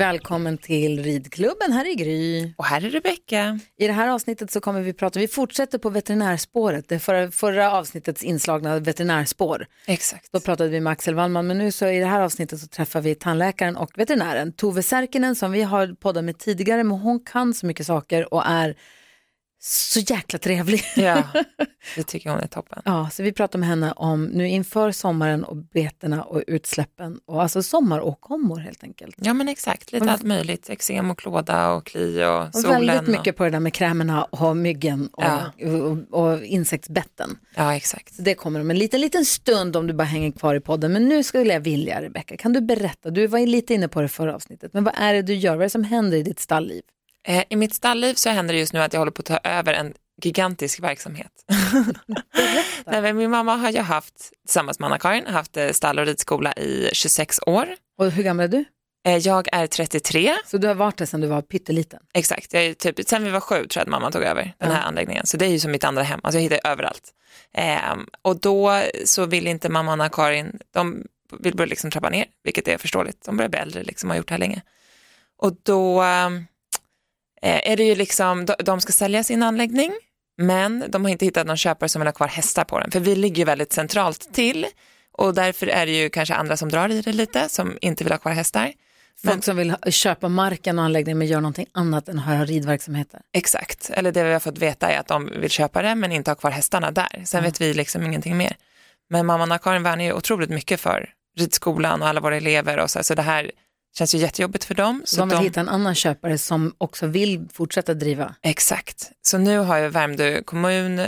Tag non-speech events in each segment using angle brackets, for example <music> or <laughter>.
Välkommen till ridklubben, här är Gry. Och här är Rebecka. I det här avsnittet så kommer vi prata, vi fortsätter på veterinärspåret, det förra, förra avsnittets inslagna veterinärspår. Exakt. Då pratade vi med Axel Wallman, men nu så i det här avsnittet så träffar vi tandläkaren och veterinären Tove Särkinen som vi har poddat med tidigare, men hon kan så mycket saker och är så jäkla trevlig. Ja, <laughs> det tycker hon är toppen. Ja, så vi pratar med henne om nu inför sommaren och betena och utsläppen och alltså sommaråkommor helt enkelt. Ja men exakt, lite allt möjligt. Eksem och klåda och kli och, Och solen. väldigt och... mycket på det där med krämerna och myggen och, Ja. och, och insektsbetten. Ja exakt. Så det kommer om en liten, liten stund om du bara hänger kvar i podden. Men nu skulle jag vilja, Rebecka, kan du berätta, du var lite inne på det förra avsnittet, men vad är det du gör, vad är det som händer i ditt stallliv? Eh, I mitt stallliv så händer det just nu att jag håller på att ta över en gigantisk verksamhet. <laughs> Nej, min mamma har ju haft, tillsammans med Anna-Karin, haft eh, stall och ridskola i 26 år. Och hur gammal är du? Eh, Jag är 33, Så du har varit där sedan du var pytteliten? exakt. Jag är typ, sen vi var sju tror jag att mamma tog över den här anläggningen. Så det är ju som mitt andra hem, alltså jag hittar överallt. Ehm, och då så vill inte mamma och Anna-Karin, de vill börja liksom trappa ner, vilket är förståeligt. De börjar bli äldre, liksom, har gjort det här länge. Och då ehm, eh, är det ju liksom, de, ska sälja sin anläggning, men de har inte hittat någon köpare som vill ha kvar hästar på den. För vi ligger ju väldigt centralt till och därför är det ju kanske andra som drar i det lite, som inte vill ha kvar hästar. Folk som vill ha, köpa marken och anläggningen men gör någonting annat än att ha ridverksamheter? Exakt, eller det vi har fått veta är att de vill köpa det men inte ha kvar hästarna där. Sen vet vi liksom ingenting mer. Men mamma Anna-Karin värnar ju otroligt mycket för ridskolan och alla våra elever och så, så det här känns ju jättejobbigt för dem. Så de vill de, hitta en annan köpare som också vill fortsätta driva. Exakt, så nu har ju Värmdö kommun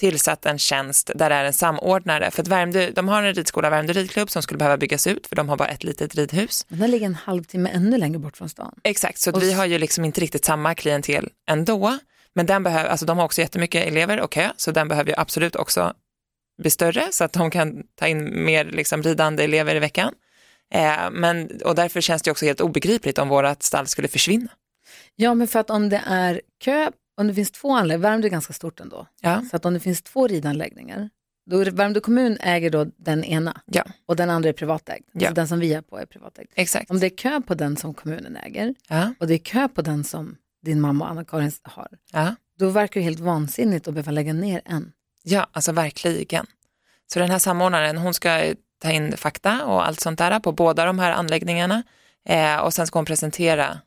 tillsatt en tjänst där det är en samordnare. För att Värmdö, de har en ridskola, Värmdö ridklubb, som skulle behöva byggas ut för de har bara ett litet ridhus. Men den ligger en halvtimme ännu längre bort från stan. Exakt, så Och vi har ju liksom inte riktigt samma klientel ändå. Men den behöver, alltså de har också jättemycket elever och kö, så den behöver ju absolut också bli större så att de kan ta in mer liksom ridande elever i veckan. Eh, men, och därför känns det också helt obegripligt om vårat stall skulle försvinna. Ja, men för att om det är kö, om det finns två anläggningar, Värmdö är ganska stort ändå, Ja, så att om det finns två ridanläggningar, då Värmdö kommun äger då den ena ja och den andra är privatägd. Ja. Alltså den som vi är på är privatägd. exakt. Om det är kö på den som kommunen äger Ja, och det är kö på den som din mamma och Anna-Karin har, då verkar det helt vansinnigt att behöva lägga ner en. ja, alltså verkligen. Så den här samordnaren, hon ska ta in fakta och allt sånt där på båda de här anläggningarna eh, och sen ska hon presentera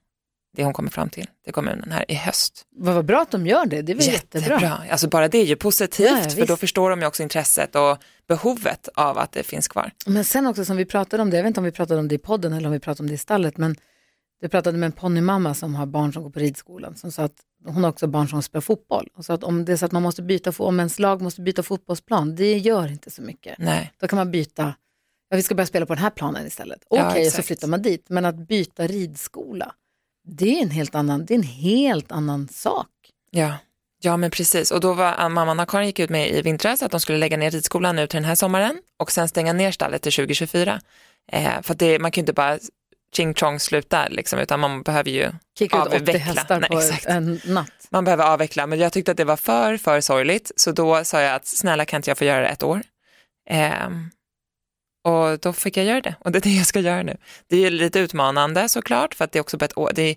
det hon kommer fram till till kommunen här i höst. Vad vad bra att de gör det, det är väl jättebra. Alltså bara det är ju positivt Ja, ja, för då förstår de ju också intresset och behovet av att det finns kvar. Men sen också som vi pratade om det, jag vet inte om vi pratade om det i podden eller om vi pratade om det i stallet, men du pratade med en ponnymamma som har barn som går på ridskolan, som sa att hon har också barn som spelar fotboll. Och så att om det är så att man måste byta, om ens lag måste byta fotbollsplan, det gör inte så mycket. Nej, Då kan man byta, ja vi ska börja spela på den här planen istället. Ja, Okej, så exakt. flyttar man dit. Men att byta ridskola, det är en helt annan, det är en helt annan sak. ja. Ja men precis och då var mamman och Karin gick ut med i vintras att de skulle lägga ner ridskolan nu till den här sommaren och sen stänga ner stallet till 2024. Eh, för det, man kan ju inte bara ching chong sluta liksom, utan man behöver ju Kicka ut 80 Avveckla. hästar <laughs> Nej, på exakt. en natt. man behöver avveckla, men jag tyckte att det var för, för sorgligt, så då sa jag att snälla kan inte jag få göra det ett år? Ehm, och då fick jag göra det, och det är det jag ska göra nu. Det är lite utmanande såklart, för att det är också ett år, det är,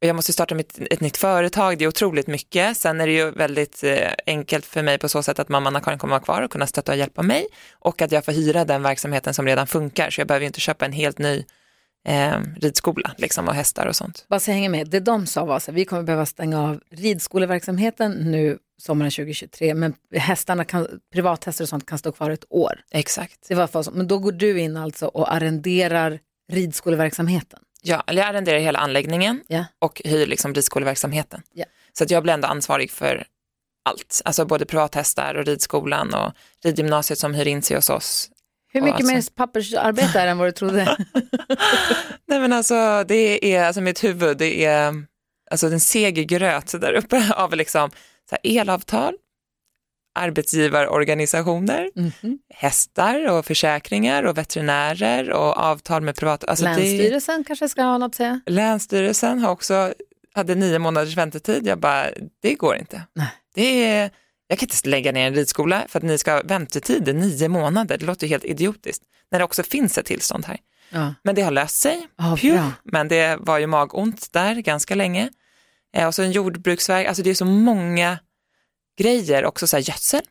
jag måste starta mitt, ett nytt företag, det är otroligt mycket. Sen är det ju väldigt eh, enkelt för mig på så sätt att mamma Anna-Karin kommer vara kvar och kunna stötta och hjälpa mig och att jag får hyra den verksamheten som redan funkar, så jag behöver ju inte köpa en helt ny eh, ridskola liksom, och hästar och sånt. Bara så jag hänger med, det de sa var så här, vi kommer behöva stänga av ridskoleverksamheten nu sommaren 2023, men hästarna kan, privathästar och sånt kan stå kvar ett år. Exakt. Det var för, men då går du in alltså och arrenderar ridskoleverksamheten. Ja, eller jag arrenderar hela anläggningen Ja. och hyr liksom ridskoleverksamheten. Ja. Så att jag blir ändå ansvarig för allt, alltså både privathästar och ridskolan och ridgymnasiet som hyr in sig hos oss. Hur mycket mer alltså- pappersarbete är det än vad du trodde? <laughs> <laughs> Nej men alltså det är, alltså mitt huvud, det är alltså en seger gröt där uppe <laughs> av liksom så här, elavtal, arbetsgivarorganisationer, Mhm. hästar och försäkringar och veterinärer och avtal med privat... Alltså det, Länsstyrelsen kanske ska ha något att säga? Länsstyrelsen har också, hade nio månaders väntetid. Jag bara, det går inte. Nej. Det är, jag kan inte lägga ner en ridskola för att ni ska ha väntetid i nio månader. Det låter ju helt idiotiskt. När det också finns ett tillstånd här. Ja. Men det har löst sig. Bra. Men det var ju magont där ganska länge. Eh, och så en jordbruksverk, alltså det är så många grejer, också så här gödsel.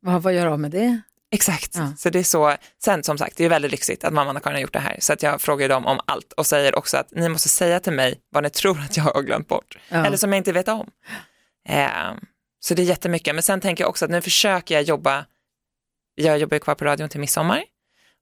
Vad, vad gör du av med det? Exakt, Ja. så det är så, sen som sagt, det är väldigt lyxigt att mamman och Karin har gjort det här, så att jag frågar dem om allt och säger också att ni måste säga till mig vad ni tror att jag har glömt bort, Ja. eller som jag inte vet om. Eh, så det är jättemycket, men sen tänker jag också att nu försöker jag jobba, jag jobbar ju kvar på radion till midsommar,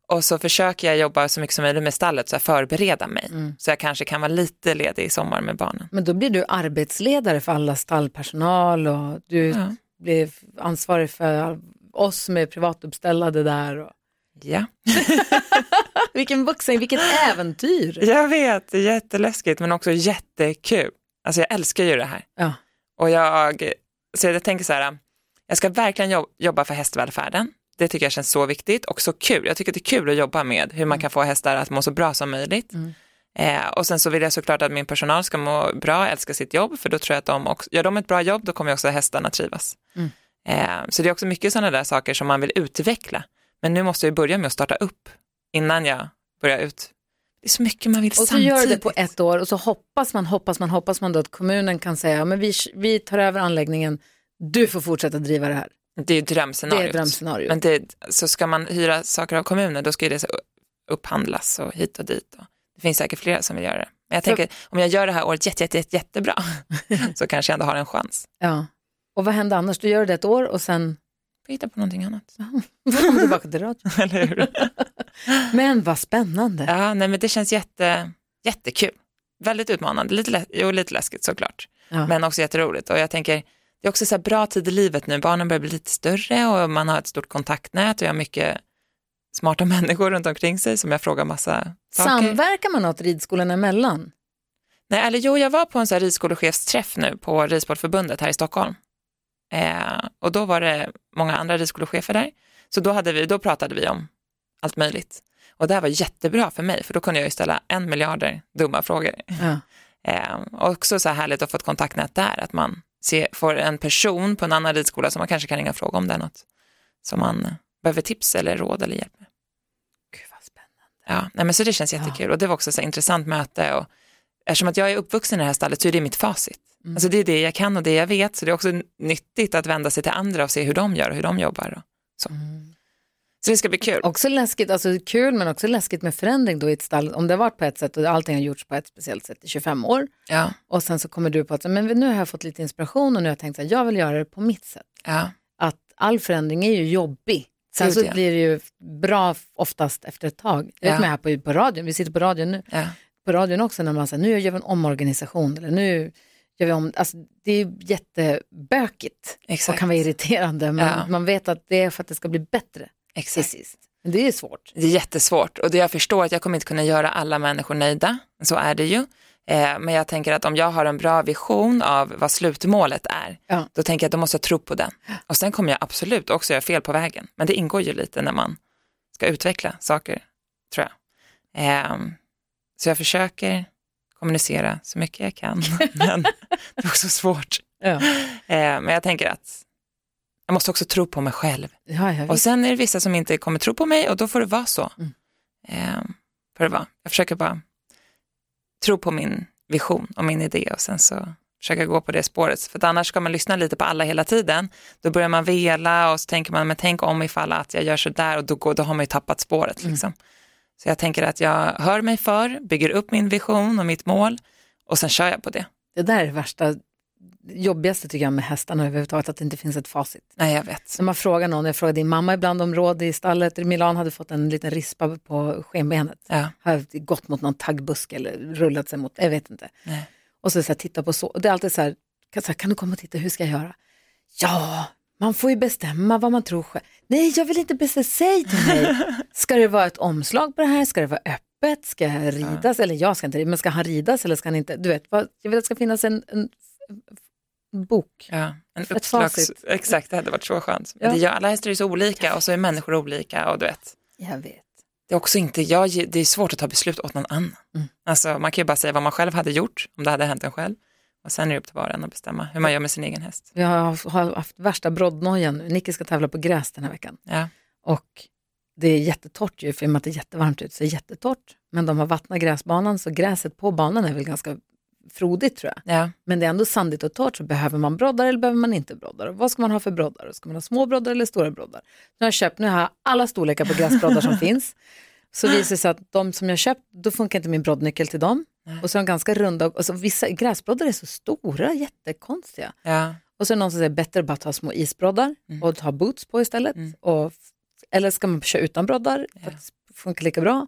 och så försöker jag jobba så mycket som möjligt med stallet, så jag förbereda mig, Mm. så jag kanske kan vara lite ledig i sommar med barnen. Men då blir du arbetsledare för alla stallpersonal och du Ja. blir ansvarig för oss som är privatuppställade där. Och... Ja. <laughs> Vilken vuxen, vilket äventyr. Jag vet, det är jätteläskigt men också jättekul. Alltså jag älskar ju det här. Ja. Och jag, så jag tänker så här, jag ska verkligen jobb- jobba för hästvälfärden. Det tycker jag känns så viktigt och så kul. Jag tycker det är kul att jobba med hur man kan få hästar att må så bra som möjligt. Mm. Eh, och sen så vill jag såklart att min personal ska må bra, älska sitt jobb, för då tror jag att de också, gör de ett bra jobb, då kommer också hästarna trivas. Mm. Eh, så det är också mycket sådana där saker som man vill utveckla. Men nu måste jag börja med att starta upp innan jag börjar ut. Det är så mycket man vill Och så samtidigt. gör du det på ett år och så hoppas man, hoppas man, hoppas man då att kommunen kan säga, men vi, vi tar över anläggningen, du får fortsätta driva det här. Det är ju Det drömscenariot. är drömscenariot. Men det, så ska man hyra saker av kommunen, då ska det upphandlas och hit och dit. Och det finns säkert flera som vill göra det. Men jag tänker, om jag gör det här året jätte, jätte, jätte, jättebra, <laughs> så kanske jag ändå har en chans. Ja. Och vad händer annars? Du gör det ett år och sen Får hitta på någonting annat. <laughs> tillbaka till radion. <laughs> Eller hur? Men vad spännande. Ja, nej, men det känns jätte, jättekul. Väldigt utmanande, lite, lä- jo, lite läskigt såklart. Ja. Men också jätteroligt. Och jag tänker, det är också så bra tid i livet nu. Barnen börjar bli lite större och man har ett stort kontaktnät och jag har mycket smarta <laughs> människor runt omkring sig som jag frågar massa saker. Samverkar man något ridskolorna emellan? Nej, eller jo, jag var på en så här ridskolechefsträff nu på Ridsportförbundet här i Stockholm. Eh, och då var det många andra ridskolechefer där. Så då, hade vi, då pratade vi om allt möjligt. Och det här var jättebra för mig, för då kunde jag ju ställa en miljarder dumma frågor. Ja. <laughs> Eh, och också så här härligt att få ett kontaktnät där, att man ser, får en person på en annan ridskola som man kanske kan ringa och fråga om det är något som man eh, behöver tips eller råd eller hjälp med. Gud vad spännande. Ja, nej, men så det känns jättekul och det var också så här intressant möte och eftersom att jag är uppvuxen i det här stallet så är det mitt facit. Mm. Alltså det är det jag kan och det jag vet så det är också nyttigt att vända sig till andra och se hur de gör och hur de jobbar. Och så. Mm. Så det ska bli kul. Också läskigt, alltså kul men också läskigt med förändring då i ett stall. Om det har varit på ett sätt och allting har gjorts på ett speciellt sätt i 25 år Ja, och sen så kommer du på att men nu har jag fått lite inspiration och nu har jag tänkt att jag vill göra det på mitt sätt. ja, Att all förändring är ju jobbig. Sen så ja. blir det ju bra oftast efter ett tag. Jag Ja. vet med här på, på radion, vi sitter på radion nu, ja, på radion också när man säger nu gör vi en omorganisation eller nu gör vi om, alltså det är jättebökigt och exakt. kan vara irriterande men Ja. man vet att det är för att det ska bli bättre till exakt. sist. Men det är svårt. Det är jättesvårt och det jag förstår att jag kommer inte kunna göra alla människor nöjda, så är det ju. Eh, men jag tänker att om jag har en bra vision av vad slutmålet är, Ja. då tänker jag att då måste jag tro på den. Och sen kommer jag absolut också göra fel på vägen, men det ingår ju lite när man ska utveckla saker, tror jag. Ehm, så jag försöker kommunicera så mycket jag kan, <laughs> men det är också svårt. Ja. Eh, men jag tänker att jag måste också tro på mig själv. Ja, ja, Och sen är det vissa som inte kommer tro på mig och då får det vara så. Mm. Ehm, får det vara. Jag försöker bara tro på min vision och min idé och sen så försöka gå på det spåret. För annars ska man lyssna lite på alla hela tiden. Då börjar man vela och så tänker man, men tänk om ifall att jag gör så där och då, går, då har man ju tappat spåret. Mm. Liksom. Så jag tänker att jag hör mig för, bygger upp min vision och mitt mål och sen kör jag på det. Det där är värsta, jobbigaste tycker jag med hästarna överhuvudtaget, att det inte finns ett facit. Nej, jag vet. När man frågar någon, jag frågade din mamma ibland om råd i stallet, Milan hade fått en liten rispa på skenbenet, Ja, har gått mot någon taggbuske eller rullat sig mot, jag vet inte. nej. Och så, så här, titta på så, och det är alltid så här, kan, så här, kan du komma och titta, hur ska jag göra? Ja, man får ju bestämma vad man tror själv. Nej, jag vill inte bestämma, säg till mig. <laughs> Ska det vara ett omslag på det här? Ska det vara öppet? Ska jag ridas? Eller jag ska inte men ska han ridas eller ska han inte? Du vet, vad, jag vill att det ska finnas en, en bok. Ja, en Ett uppslags... facit. Exakt, det hade varit så skönt. Ja. Det gör, alla hästar är så olika och så är människor olika och du vet. Jag vet. Det är också inte, jag, det är svårt att ta beslut åt någon annan. Mm. Alltså, man kan ju bara säga vad man själv hade gjort om det hade hänt en själv. Och sen är det upp till var och en att bestämma hur man gör med sin egen häst. Vi har, haft värsta broddnojan nu. Nicky ska tävla på gräs den här veckan. Ja, Och det är jättetorrt ju, för i och med att det är jättevarmt ute så är det jättetorrt. Men de har vattnat gräsbanan så gräset på banan är väl ganska frodigt tror jag. Ja. Men det är ändå sandigt och torrt så behöver man broddar eller behöver man inte broddar? Och vad ska man ha för broddar? Ska man ha små broddar eller stora broddar? Nu har jag köpt, nu har jag alla storlekar på gräsbroddar som <laughs> finns. Så visar det sig att de som jag köpt, då funkar inte min broddnyckel till dem. Och så är de ganska runda, och så vissa gräsbroddar är så stora, jättekonstiga. Ja. Och så är det någon som säger bättre bara ta små isbroddar och ta boots på istället. Och, eller ska man köra utan broddar att det funkar lika bra?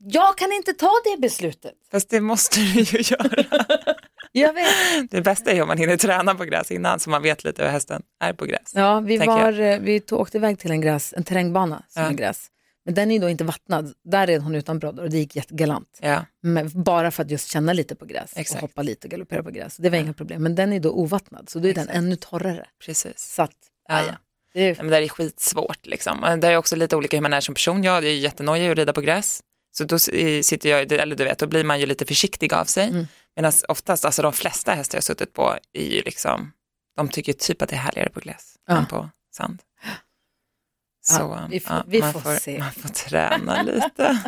Jag kan inte ta det beslutet. Fast det måste du ju göra. <laughs> Jag vet. Det bästa är ju om man hinner träna på gräs innan så man vet lite hur hästen är på gräs. Ja, vi, var, eh, vi tog, åkte iväg till en, gräs, en terrängbana som Ja. är gräs. Men den är ju då inte vattnad. Där är hon utan broddar och det gick jättegalant. Ja, Men bara för att just känna lite på gräs Exakt. och hoppa lite och galoppera på gräs. Det var inga problem. Men den är då ovattnad så då är den Exakt. ännu torrare. precis. Så att, Ja. ja. Ja. Det är, Ja, men det är skitsvårt liksom. Det är också lite olika hur man är som person. Jag är jättenojig att rida på gräs. Så då sitter jag, eller du vet, då blir man ju lite försiktig av sig. Mm. Medan oftast, alltså de flesta hästar jag suttit på är ju liksom, de tycker typ att det är härligare på gräs Ja. än på sand. Så Ja, vi får- vi man, får får, se. man får träna <laughs> lite.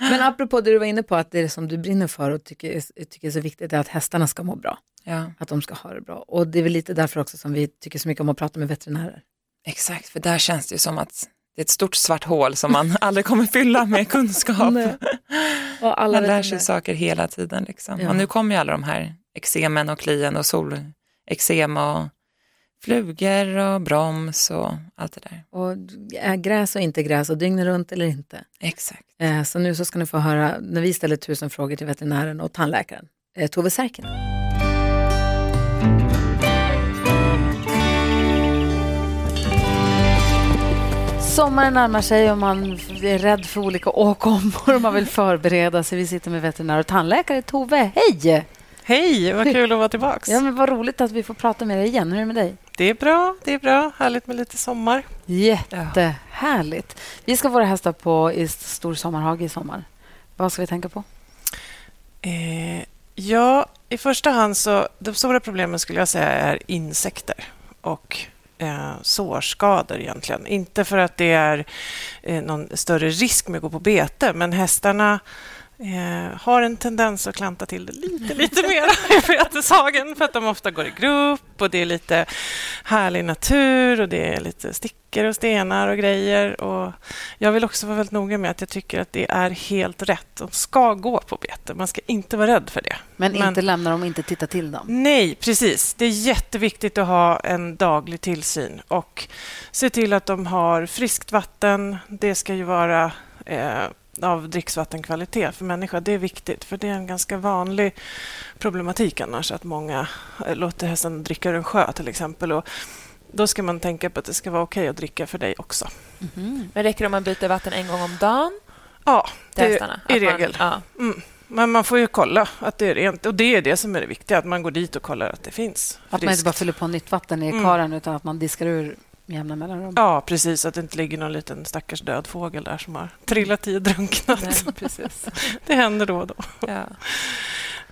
Men apropå det du var inne på, att det är som du brinner för och tycker tycker är så viktigt, är att hästarna ska må bra. Ja, Att de ska ha det bra. Och det är väl lite därför också som vi tycker så mycket om att prata med veterinärer. exakt, för där känns det ju som att det är ett stort svart hål som man <laughs> aldrig kommer fylla med kunskap. Och alla Man lär sig saker hela tiden. Liksom. Ja. Och nu kommer ju alla de här eksemen och klien och solexem och flugor och broms och allt det där. Och är gräs och inte gräs och dygnet runt eller inte. Exakt. Eh, så nu så ska ni få höra när vi ställer tusen frågor till veterinären och tandläkaren, eh, Tove Särkinen. Sommaren närmar sig och man är rädd för olika åkommor och man vill <laughs> förbereda sig. Vi sitter med veterinär och tandläkare Tove. Hej! Hej, vad kul att vara tillbaka. Ja, men vad roligt att vi får prata med dig igen. Hur är det med dig? Det är bra, det är bra. Härligt med lite sommar. Jättehärligt. Vi ska våra hästar på i stor sommarhage i sommar. Vad ska vi tänka på? Eh, ja, i första hand så de stora problemen skulle jag säga är insekter och eh, sårskador egentligen. Inte för att det är eh, någon större risk med att gå på bete, men hästarna eh, har en tendens att klanta till det lite, lite mer <laughs> i beteshagen för att de ofta går i grupp och det är lite härlig natur och det är lite stickor och stenar och grejer. Och jag vill också vara väldigt noga med att jag tycker att det är helt rätt. De ska gå på bete. Man ska inte vara rädd för det. Men, Men- inte lämna dem, inte titta till dem. Nej, precis. Det är jätteviktigt att ha en daglig tillsyn och se till att de har friskt vatten. Det ska ju vara eh, av dricksvattenkvalitet för människa. Det är viktigt, för det är en ganska vanlig problematik annars att många eh, låter hästen dricka ur en sjö till exempel. Och då ska man tänka på att det ska vara okej att dricka för dig också. Mhm. Men räcker det om man byter vatten en gång om dagen Ja, det, i Att man- regel. ja. Mm. Men man får ju kolla att det är rent. Och det är det som är det viktiga, att man går dit och kollar att det finns Att man inte friskt. bara fyller på nytt vatten i Mm. karen utan att man diskar ur med jämna mellanrum. Ja, precis. Att det inte ligger någon liten stackars död fågel där som har trillat i och drunknat. Nej, precis. <laughs> Det händer då och då. Ja.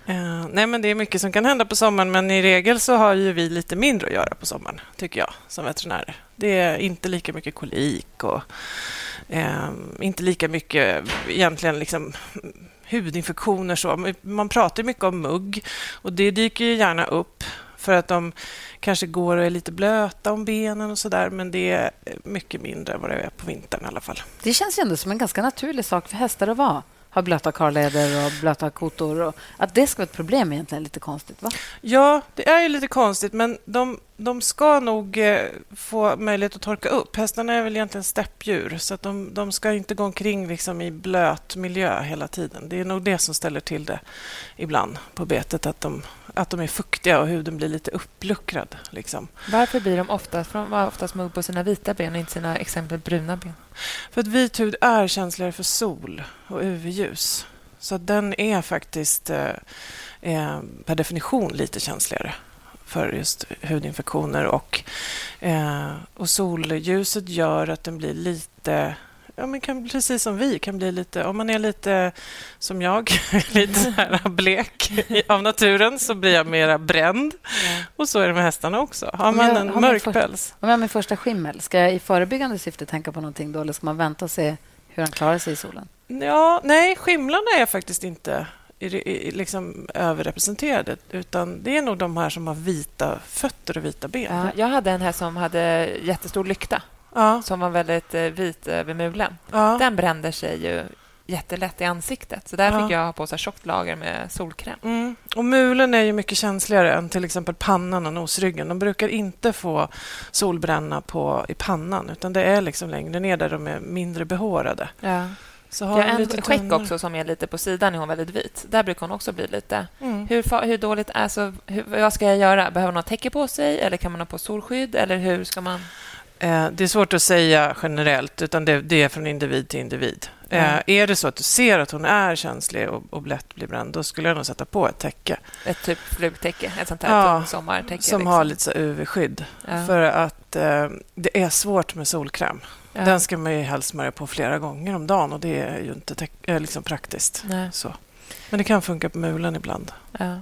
Eh, nej, men det är mycket som kan hända på sommaren, men i regel så har ju vi lite mindre att göra på sommaren, tycker jag, som veterinärer. Det är inte lika mycket kolik och eh, inte lika mycket egentligen liksom hudinfektioner. Så. Man pratar mycket om mugg och det dyker ju gärna upp för att de kanske går och är lite blöta om benen och sådär, men det är mycket mindre än vad det är på vintern i alla fall. Det känns ju ändå som en ganska naturlig sak för hästar att vara. Ha blöta karleder och blöta kotor. Och att det ska vara ett problem är egentligen lite konstigt. Va? Ja, det är ju lite konstigt, men de, de ska nog eh, få möjlighet att torka upp. Hästarna är väl egentligen steppdjur, så att de, de ska inte gå omkring liksom i blöt miljö hela tiden. Det är nog det som ställer till det ibland på betet, att de, att de är fuktiga och huden blir lite uppluckrad. Liksom. Varför blir de oftast, för de oftast mugg på sina vita ben och inte sina exempel bruna ben? För att vit hud är känsligare för sol och UV-ljus. Så den är faktiskt eh, eh, per definition lite känsligare för just hudinfektioner. Och, eh, och solljuset gör att den blir lite ja, men kan, precis som vi, kan bli lite... Om man är lite som jag, <laughs> lite så här blek av naturen så blir jag mera bränd. Ja. Och så är det med hästarna också. Har man jag, en mörk för, päls... Om jag har min första skimmel, ska jag i förebyggande syfte tänka på någonting då eller ska man vänta och se hur han klarar sig i solen? Ja, nej, skimlarna är faktiskt inte liksom överrepresenterade utan det är nog de här som har vita fötter och vita ben. Ja, jag hade en här som hade jättestor lykta ja. som var väldigt eh, vit över mulen. Ja. Den brände sig ju jättelätt i ansiktet. Så där fick jag ha på sig tjockt lager med solkräm. Mm. Och mulen är ju mycket känsligare än till exempel pannan och nosryggen. De brukar inte få solbränna på, i pannan utan det är liksom längre ner där de är mindre behårade. Ja. Så har jag har en skäck också som är lite på sidan, är hon väldigt vit. Där brukar hon också bli lite... Mm. Hur, hur dåligt... Alltså, hur, vad ska jag göra? Behöver hon ha täcke på sig eller kan man ha på solskydd? Eller hur ska man... Eh, det är svårt att säga generellt, utan det, det är från individ till individ. Mm. Är det så att du ser att hon är känslig och, och lätt blir bränd, då skulle jag nog sätta på ett täcke. Ett typ flugtäcke? Ett sånt här ja, sommartäcke? Som liksom. har lite UV-skydd. Ja. För att eh, det är svårt med solkräm. Ja. Den ska man ju helst smörja på flera gånger om dagen och det är ju inte är liksom praktiskt. Så. Men det kan funka på mulen ibland. Ja.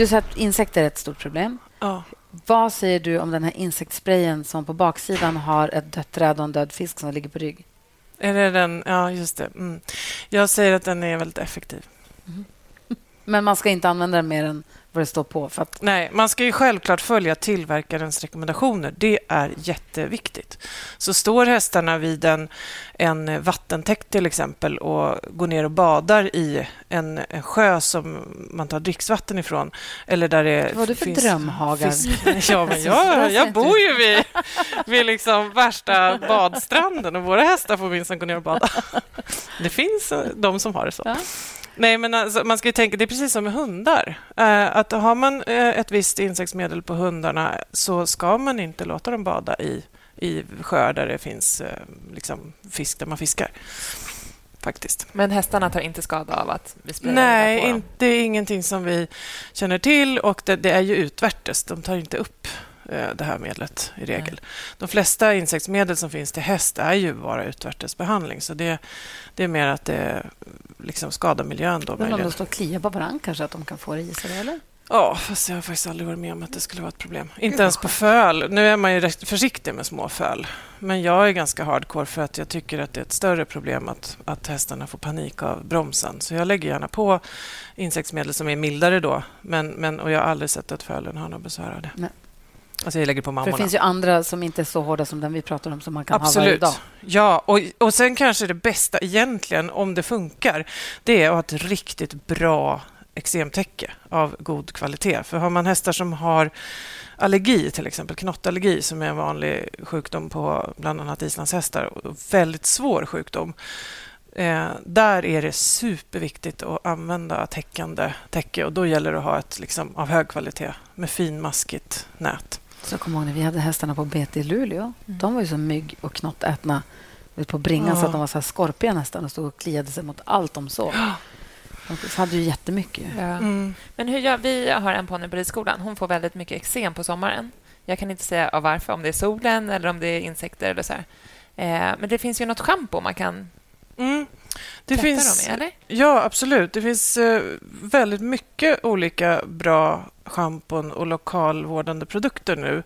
Du sa att insekter är ett stort problem. Ja. Vad säger du om den här insektssprayen som på baksidan har ett dött träd och en död fisk som ligger på rygg? Är det den? Ja, just det. Mm. Jag säger att den är väldigt effektiv. Mm. <laughs> Men man ska inte använda den mer än vad det står på. För att... Nej, man ska ju självklart följa tillverkarens rekommendationer. Det är jätteviktigt. Så står hästarna vid en, en vattentäkt till exempel och går ner och badar i en, en sjö som man tar dricksvatten ifrån eller där det Vad är det för drömhagar? <laughs> Ja, men jag, <laughs> jag bor ju vid, vid liksom värsta badstranden och våra hästar får minsann gå ner och bada. <laughs> Det finns de som har det så. Ja. Nej, men alltså, man ska tänka, det är precis som med hundar. Eh, att har man eh, ett visst insektsmedel på hundarna så ska man inte låta dem bada i, i sjöar där det finns eh, liksom, fisk, där man fiskar. Faktiskt. Men hästarna tar inte skada av att vi sprayar Nej, in, det är ingenting som vi känner till och det, det är ju utvärtes. De tar inte upp Eh, det här medlet i regel. Nej. De flesta insektsmedel som finns till häst är ju bara utvärtesbehandling. Så det, det är mer att det liksom skadar miljön. Då, Men om de står och kliar på varandra kanske att de kan få det i sig? Eller? Ja, fast jag har faktiskt aldrig varit med om att det skulle vara ett problem. Inte ens på föl. Nu är man ju rätt försiktig med små föl. Men jag är ganska hardcore för att jag tycker att det är ett större problem att, att hästarna får panik av bromsen. Så jag lägger gärna på insektsmedel som är mildare då. Men, men, och jag har aldrig sett att fölen har något besvär av det. Nej. Alltså jag lägger på mammorna. För det finns ju andra som inte är så hårda som den vi pratar om som man kan Absolut. ha varje dag. Ja, och, och sen kanske det bästa egentligen, om det funkar, det är att ha ett riktigt bra eksemtäcke av god kvalitet. För har man hästar som har allergi, till exempel knottallergi som är en vanlig sjukdom på bland annat islandshästar, och väldigt svår sjukdom, Eh, där är det superviktigt att använda täckande täcke och då gäller det att ha ett liksom, av hög kvalitet med finmaskigt nät. Så kom ihåg när vi hade hästarna på bete i Luleå. Mm. De var ju så mygg och knottätna på bringan ja. så att de var så här skorpiga nästan och stod och kliade sig mot allt de såg. De hade ju jättemycket. Ja. Mm. Men hur gör, vi har en ponny på ridskolan. Hon får väldigt mycket eksem på sommaren. Jag kan inte säga av varför, om det är solen eller om det är insekter eller så eh, men det finns ju något schampo man kan Mm. Det finns, dem i, eller? Ja, absolut. Det finns eh, väldigt mycket olika bra schampon och lokalvårdande produkter nu.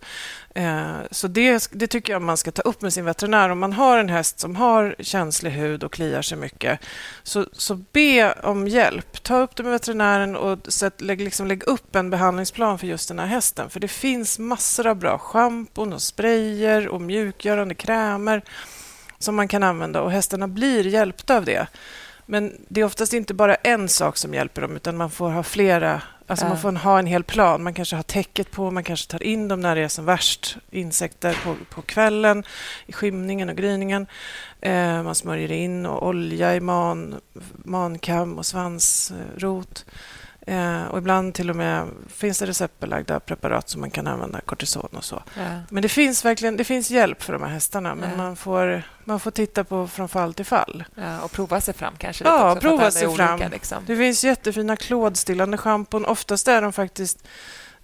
Eh, så det, det, tycker jag man ska ta upp med sin veterinär. Om man har en häst som har känslig hud och kliar sig mycket, så, så be om hjälp. Ta upp det med veterinären och sätt, lägg, liksom, lägg upp en behandlingsplan för just den här hästen. För det finns massor av bra schampon och sprayer och mjukgörande krämer som man kan använda och hästarna blir hjälpta av det. Men det är oftast inte bara en sak som hjälper dem, utan man får ha flera. Alltså Ja. Man får ha en hel plan. Man kanske har täcket på, man kanske tar in dem när det är som värst. Insekter på, på kvällen, i skymningen och gryningen. Eh, man smörjer in och olja i man, mankam och svansrot. Eh, och ibland till och med finns det receptbelagda preparat som man kan använda, kortison och så. Ja. Men det finns verkligen det finns hjälp för de här hästarna, men Ja. man, får, man får titta på från fall till fall. Ja, och prova sig fram kanske. Ja, också, prova sig olika, fram. Liksom. Det finns jättefina klådstillande schampon. Oftast är de faktiskt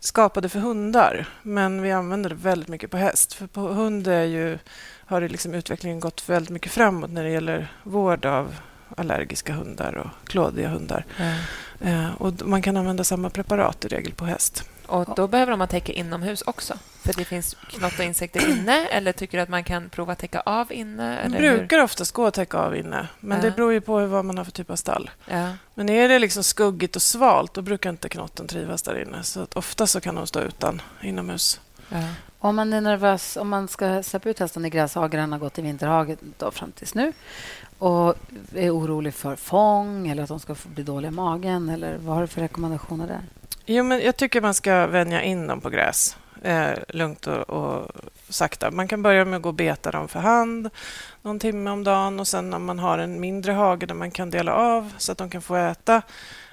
skapade för hundar, men vi använder det väldigt mycket på häst. För på hund är ju, har det liksom utvecklingen gått väldigt mycket framåt när det gäller vård av allergiska hundar och klådiga hundar. Eh, och man kan använda samma preparat i regel på häst. Och då behöver man täcka inomhus också. För det finns knott och insekter inne. Eller tycker du att man kan prova att täcka av inne? Det Eller hur? brukar oftast gå att täcka av inne, men Ja. det beror ju på vad man har för typ av stall. Ja. Men är det liksom skuggigt och svalt, då brukar inte knotten trivas där inne. Så att ofta så kan de stå utan inomhus. Ja. Om man är nervös, om man ska släppa ut hästen i gräshagen, han har gått i vinterhagen då fram tills nu och är orolig för fång eller att de ska bli dåliga i magen, eller vad har du för rekommendationer där? Jo, men jag tycker man ska vänja in dem på gräs. Eh, lugnt och, och sakta. Man kan börja med att gå och beta dem för hand någon timme om dagen och sen om man har en mindre hage där man kan dela av så att de kan få äta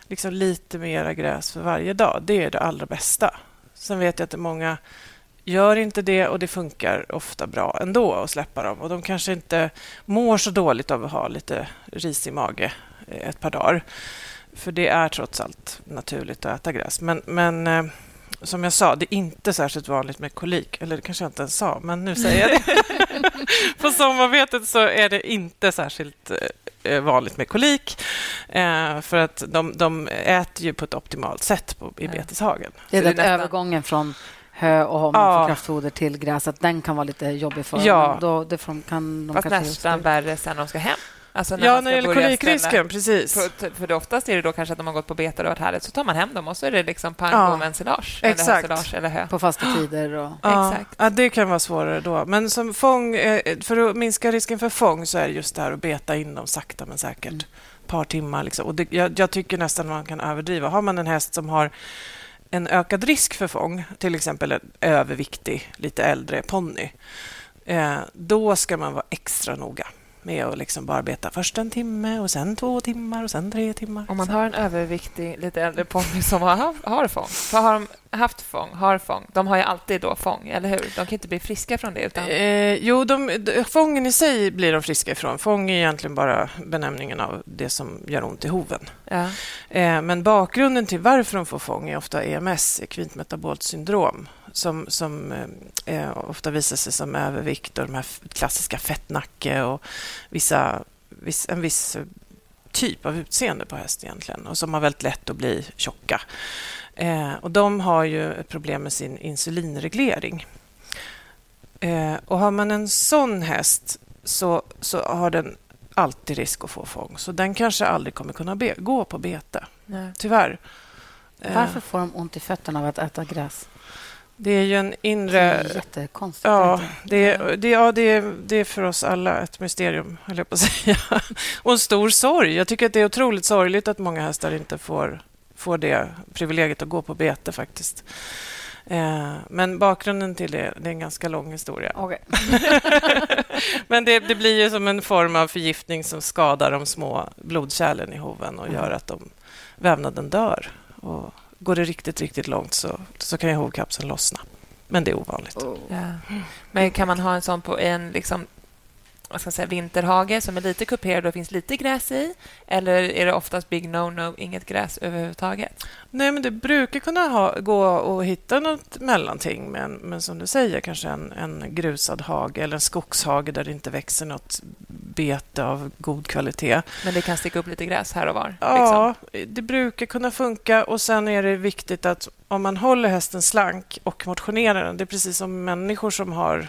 liksom lite mera gräs för varje dag. Det är det allra bästa. Sen vet jag att det är många gör inte det och det funkar ofta bra ändå att släppa dem. Och de kanske inte mår så dåligt av att ha lite risig mage eh, ett par dagar. För det är trots allt naturligt att äta gräs. Men, men eh, som jag sa, det är inte särskilt vanligt med kolik. Eller det kanske jag inte ens sa, men nu säger jag det. <laughs> På sommarbetet så är det inte särskilt eh, vanligt med kolik. För att de, de äter ju på ett optimalt sätt på, i beteshagen. Det är Så det är den nästan- övergången från hö och om Ja. för kraftfoder till gräs, att den kan vara lite jobbig för Ja. dem. Då, det får, kan de Fast kanske nästan värre sen de ska hem. Alltså ja, man när det gäller kolikrisken, precis. För, för det oftast är det då kanske att de har gått på bete och har varit härligt, så tar man hem dem och så är det liksom pang Ja. med ensilage. Eller Exakt. hösilage eller hö. på fasta tider. Och, Ja, Exakt. Ja, det kan vara svårare då. Men som fång, eh, för att minska risken för fång så är det just det här att beta in dem sakta men säkert. Mm. Ett par timmar. Liksom. Och det, jag, jag tycker nästan man kan överdriva. Har man en häst som har en ökad risk för fång, till exempel en överviktig, lite äldre ponny, eh, då ska man vara extra noga med att liksom bara beta först en timme och sen två timmar och sen tre timmar. Om man har en överviktig, lite äldre ponny som har, haft- har fång, för har de haft fång, har fång, de har ju alltid då fång, eller hur? De kan inte bli friska från det. Utan... Eh, jo, de, de, fången i sig blir de friska ifrån. Fång är egentligen bara benämningen av det som gör ont i hoven. Ja. Eh, men bakgrunden till varför de får fång är ofta EMS, ekvintmetabolt syndrom, som, som eh, eh, ofta visar sig som övervikt och de här klassiska fettnacke och vissa, viss, en viss eh, typ av utseende på häst egentligen och som har väldigt lätt att bli tjocka. Eh, och de har ju ett problem med sin insulinreglering. Eh, och har man en sån häst så, så har den alltid risk att få fång. Så den kanske aldrig kommer kunna be- gå på bete, Nej. tyvärr. Eh, varför får de ont i fötterna av att äta gräs? Det är ju en Det inre... är jättekonstigt. Ja, det, är- det, ja det, är, det är för oss alla ett mysterium, höll jag på att <laughs> säga. Och en stor sorg. Jag tycker att det är otroligt sorgligt att många hästar inte får, får det privilegiet att gå på bete faktiskt. Eh, men bakgrunden till det, det är en ganska lång historia. Okej. <laughs> Men det, det blir ju som en form av förgiftning som skadar de små blodkärlen i hoven och gör att de, vävnaden dör. Och går det riktigt, riktigt långt så, så kan ju hovkapseln lossna. Men det är ovanligt. Ja. Men kan man ha en sån på en liksom, vad ska säga, vinterhage som är lite kuperad och finns lite gräs i? Eller är det oftast big no-no, inget gräs överhuvudtaget? Nej, men det brukar kunna ha, gå att hitta något mellanting. Men, men som du säger, kanske en, en grusad hage eller en skogshage där det inte växer något bete av god kvalitet. Men det kan sticka upp lite gräs här och var? Ja, Liksom. det brukar kunna funka. Och Sen är det viktigt att om man håller hästen slank och motionerar den, det är precis som människor som har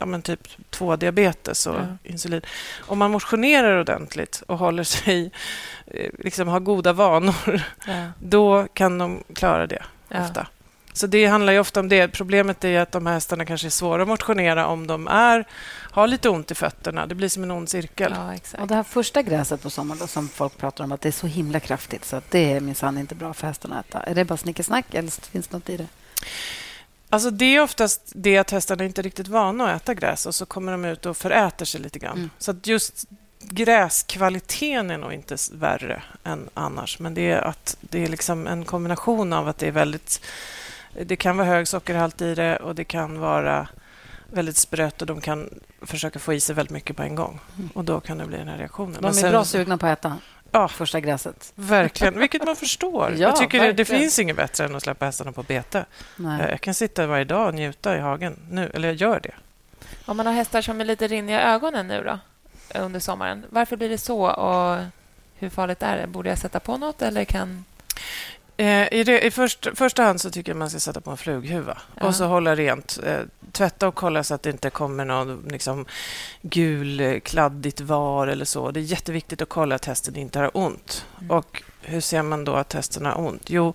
ja, typ 2-diabetes och Ja. insulin. Om man motionerar ordentligt och håller sig, eh, liksom har goda vanor, Ja. då kan de klara det ofta. Så det handlar ju ofta om det. Problemet är att de här hästarna kanske är svåra att motionera om de är, har lite ont i fötterna. Det blir som en ond cirkel. Ja, exakt. Och det här första gräset på sommaren då, som folk pratar om att det är så himla kraftigt så att det är minsann inte bra för hästarna att äta. Är det bara snickesnack eller finns det något i det? Alltså det är oftast det att hästarna inte är riktigt vana att äta gräs och så kommer de ut och föräter sig lite grann. Mm. Så att just gräskvaliteten är nog inte värre än annars. Men det är, att det är liksom en kombination av att det är väldigt... Det kan vara hög sockerhalt i det och det kan vara väldigt sprött och de kan försöka få i sig väldigt mycket på en gång. Mm. Och då kan det bli den här reaktionen. De är sen- bra sugna på att äta Ja. första gräset. Verkligen, vilket man förstår. <laughs> Ja, jag tycker det, det finns inget bättre än att släppa hästarna på bete. Nej. Jag kan sitta varje dag och njuta i hagen nu, eller jag gör det. Om man har hästar som är lite rinniga i ögonen nu då, under sommaren, varför blir det så och hur farligt är det? Borde jag sätta på något eller kan... Eh, I, det, i först, första hand så tycker jag man ska sätta på en flughuva Ja. och så hålla rent. Eh, tvätta och kolla så att det inte kommer någon liksom, gul eh, kladdigt var eller så. Det är jätteviktigt att kolla att hästen inte har ont. Mm. Och hur ser man då att hästen har ont? Jo,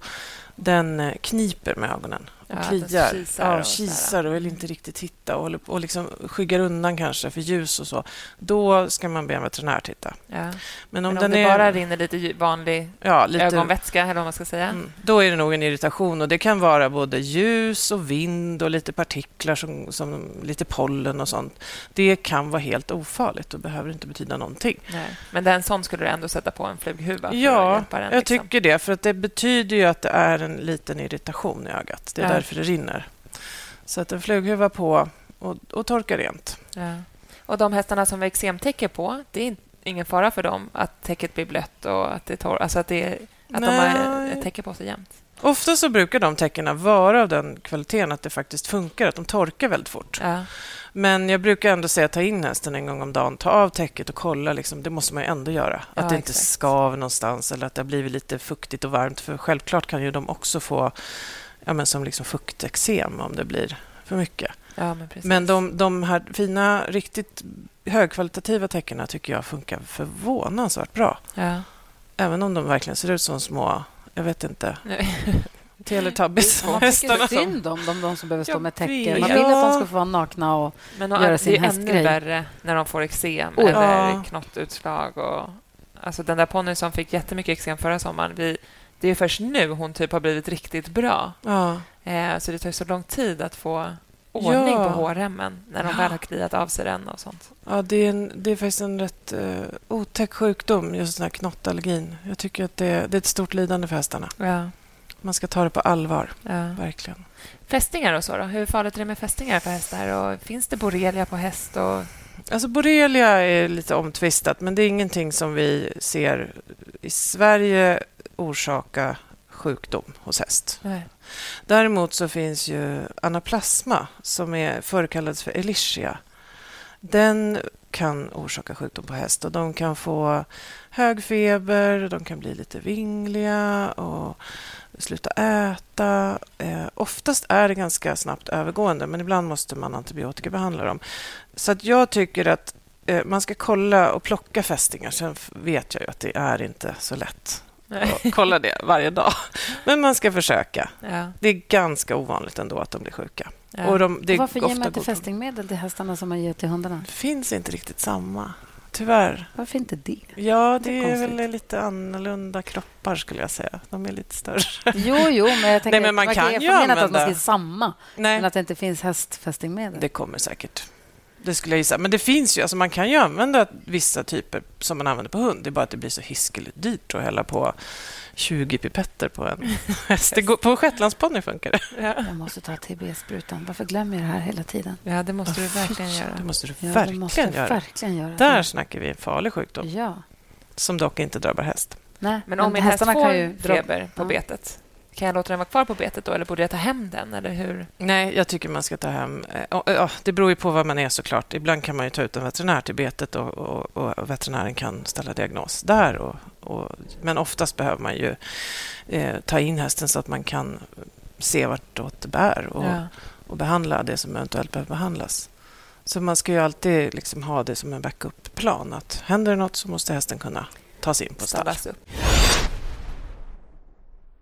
den kniper med ögonen och Ja, att kliar. kisar ja, och kisar och vill inte riktigt hitta och, på- och liksom skyggar undan kanske för ljus och så. Då ska man be en veterinär titta. Ja. Men om, Men om den det är... bara rinner lite vanlig ja, lite, ögonvätska, eller vad man ska säga. Mm. Då är det nog en irritation och det kan vara både ljus och vind och lite partiklar som, som lite pollen och sånt. Det kan vara helt ofarligt och behöver inte betyda någonting. Nej. Men den sån skulle du ändå sätta på en flughuva Ja, den? jag liksom. tycker det, för att det betyder ju att det är en liten irritation i ögat. Det är Ja. Därför det rinner. Så att en flughuva på och, och torka rent. Ja. Och de hästarna som vi har eksemtäcke på, det är in- ingen fara för dem att täcket blir blött och att det tor- alltså att, det, att de har ett täcke på sig jämt? Ofta så brukar de tecknen vara av den kvaliteten att det faktiskt funkar, att de torkar väldigt fort. Ja. Men jag brukar ändå säga ta in hästen en gång om dagen, ta av täcket och kolla. Liksom, det måste man ju ändå göra. Att Ja, det inte exakt. skaver någonstans eller att det har blivit lite fuktigt och varmt. För självklart kan ju de också få ja, men som liksom fukteksem om det blir för mycket. ja, men. Men de, de här fina, riktigt högkvalitativa täckena tycker jag funkar förvånansvärt bra. Ja. Även om de verkligen ser ut som små, jag vet inte. <laughs> Teletubbies. Man tycker synd om de, de som behöver stå Jag med täcke. vet. Man vill att de Ja. ska få vara nakna. Och, Men göra det sin är ännu hästgrej. värre när de får eksem Oh, eller ja. knottutslag. Och, alltså den där ponnyn som fick jättemycket eksem förra sommaren, vi, det är först nu hon typ har blivit riktigt bra. Ja. Eh, så det tar så lång tid att få ordning Ja. på hårremmen när de Ja. väl har kliat av sig den och sånt. Ja, det är, en, det är faktiskt en rätt uh, otäck sjukdom, just den här knottallergin. Jag tycker att det, det är ett stort lidande för hästarna. Ja. Man ska ta det på allvar, verkligen. Fästingar och så då? Hur farligt är det med fästingar för hästar? Och finns det borrelia på häst? Och... Alltså borrelia är lite omtvistat, men det är ingenting som vi ser i Sverige orsaka sjukdom hos häst. Nej. Däremot så finns ju anaplasma som är förr kallades för Escherichia. Den kan orsaka sjukdom på häst och de kan få hög feber, de kan bli lite vingliga och sluta äta. Eh, oftast är det ganska snabbt övergående, men ibland måste man antibiotikabehandla dem. Så att jag tycker att eh, man ska kolla och plocka fästingar. Sen vet jag ju att det är inte så lätt Att kolla det varje dag. Men man ska försöka. Ja. Det är ganska ovanligt ändå att de blir sjuka. Ja. Och de, det är och varför ger man inte fästingmedel till hästarna som man ger till hundarna? Det finns inte riktigt samma, tyvärr. Varför inte det? Ja, Det är det är konstigt. väl lite annorlunda kroppar skulle jag säga. De är lite större. Jo, jo, men jag <laughs> tänker Nej, men man att kan ju inte att man använda- ska samma, men Nej, att det inte finns hästfästingmedel. det kommer säkert. Det skulle jag gissa. Men det finns ju, alltså man kan ju använda vissa typer som man använder på hund. Det är bara att det blir så hiskeligt dyrt att hälla på 20 pipetter på en häst. Går, på en shetlandsponny funkar det. Ja. Jag måste ta TB-sprutan. Varför glömmer jag det här hela tiden? ja, det måste du verkligen göra. Det måste du Ja, det verkligen måste jag göra. verkligen göra. Där snackar vi en farlig sjukdom Ja. som dock inte drabbar häst. Nej, Men om min häst hästarna får kan ju feber på Ja. betet, kan jag låta den vara kvar på betet då eller borde jag ta hem den? Eller hur? Nej, jag tycker man ska ta hem... eh, det beror ju på vad man är såklart. Ibland kan man ju ta ut en veterinär till betet och, och, och veterinären kan ställa diagnos där. Och, och, men oftast behöver man ju eh, ta in hästen så att man kan se vartåt det bär och, Ja. och behandla det som eventuellt behöver behandlas. Så man ska ju alltid liksom ha det som en backup-plan. Att händer det något så måste hästen kunna ta sig in på stall. Stallas upp.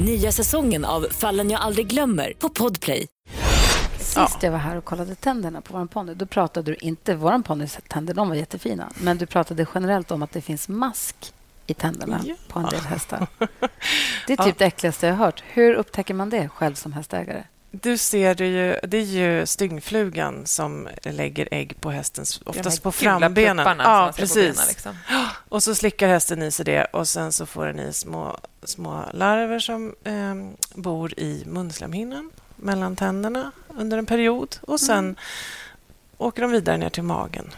Nya säsongen av Fallen jag aldrig glömmer på Podplay. Sist jag var här och kollade tänderna på vår ponny, då pratade du inte... Vår ponnys tänder de var jättefina, men du pratade generellt om att det finns mask i tänderna Ja. på en del hästar. <laughs> Det är typ det äckligaste jag har hört. Hur upptäcker man det själv som hästägare? Du ser det ju, det är ju styngflugan som lägger ägg på hästens, oftast på frambenen. Ja, precis. liksom. <gasps> Och så slickar hästen i sig det och sen så får den i små, små larver som eh, bor i munslemhinnan mellan tänderna under en period och sen åker de vidare ner till magen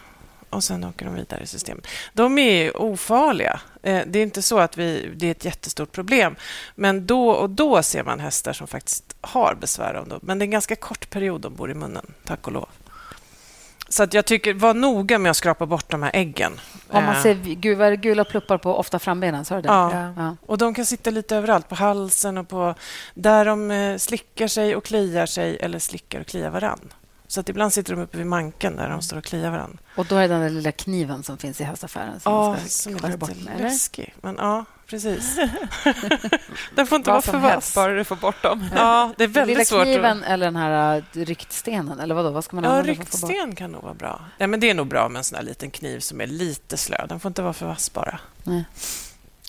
och sen åker de vidare i systemet. De är ofarliga. Eh, det är inte så att vi, det är ett jättestort problem, men då och då ser man hästar som faktiskt har besvär av dem. Men det är en ganska kort period de bor i munnen, tack och lov. Så att jag tycker, var noga med att skrapa bort de här äggen. Om man Eh, ser gul, vad är det, gula pluppar på ofta frambenen, sa du det? Ja. ja. Och de kan sitta lite överallt, på halsen och på där de eh, slickar sig och kliar sig eller slickar och kliar varann. Så att ibland sitter de uppe vid manken där de står och kliar varann. Och då är det den där lilla kniven som finns i hästaffären som Ja, ska som är bort med, läskig. Men ja, precis. <laughs> <laughs> den får inte vara för vass. bara du får bort dem. Ja, det är väldigt lilla svårt. kniven Att... eller den här uh, ryktstenen? Eller vadå? Vad ska man Ja, använda ryktsten kan nog vara bra. Nej, men det är nog bra med en sån här liten kniv som är lite slö. Den får inte vara för vass bara. Nej.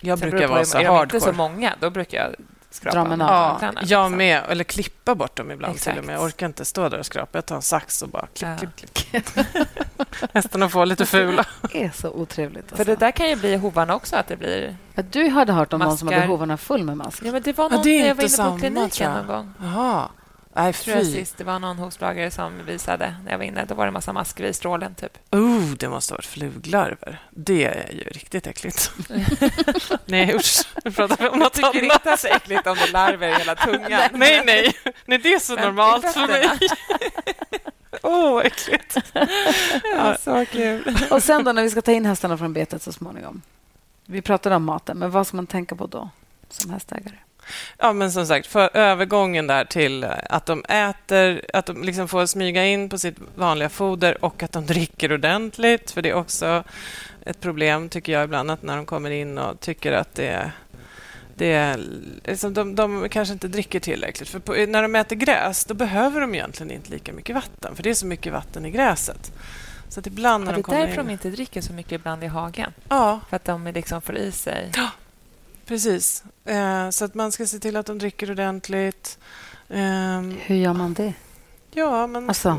Jag Sen brukar vara så Är de inte så hardcore. många, då brukar jag skrapa Dra med nageln. Ja, naglarna, jag med. Eller klippa bort dem ibland till och med. Jag orkar inte stå där och skrapa. Jag tar en sax och bara klipp, Ja. klipp, klipp. Hästarna <laughs> får lite fula. <laughs> Det är så otrevligt. För Alltså. det där kan ju bli hovarna också, att det blir... Ja, du hade hört om någon som hade Maskar. hovarna full med mask. Ja, men det var Ja, någon det är när jag var inte inne på kliniken någon gång. Jaha. Nej, Tror jag fy. sist. Det var någon hovslagare som visade när jag var inne. Då var det en massa masker i strålen, typ. Oh, det måste ha varit fluglarver. Det är ju riktigt äckligt. <laughs> nej, usch. Nu pratar vi om Jag något tycker annat. inte att det är så äckligt om det är larver i hela <laughs> tungan. Nej, nej. Nej, det är så Men normalt för mig. <laughs> Åh, vad äckligt. Ja, så kul. Och sen då när vi ska ta in hästarna från betet så småningom. Vi pratade om maten, men vad ska man tänka på då som hästägare? Ja, men som sagt, för övergången där till att de äter, att de liksom får smyga in på sitt vanliga foder och att de dricker ordentligt, för det är också ett problem, tycker jag ibland, att när de kommer in och tycker att det är det är, liksom, de, de kanske inte dricker tillräckligt. För på, när de äter gräs då behöver de egentligen inte lika mycket vatten, för det är så mycket vatten i gräset. Så att ibland när Ja, de det är därför in... de inte dricker så mycket ibland i hagen. Ja, För att de liksom får i sig... precis. Eh, så att man ska se till att de dricker ordentligt. Ehm, Hur gör man det? Ja, man, Alltså?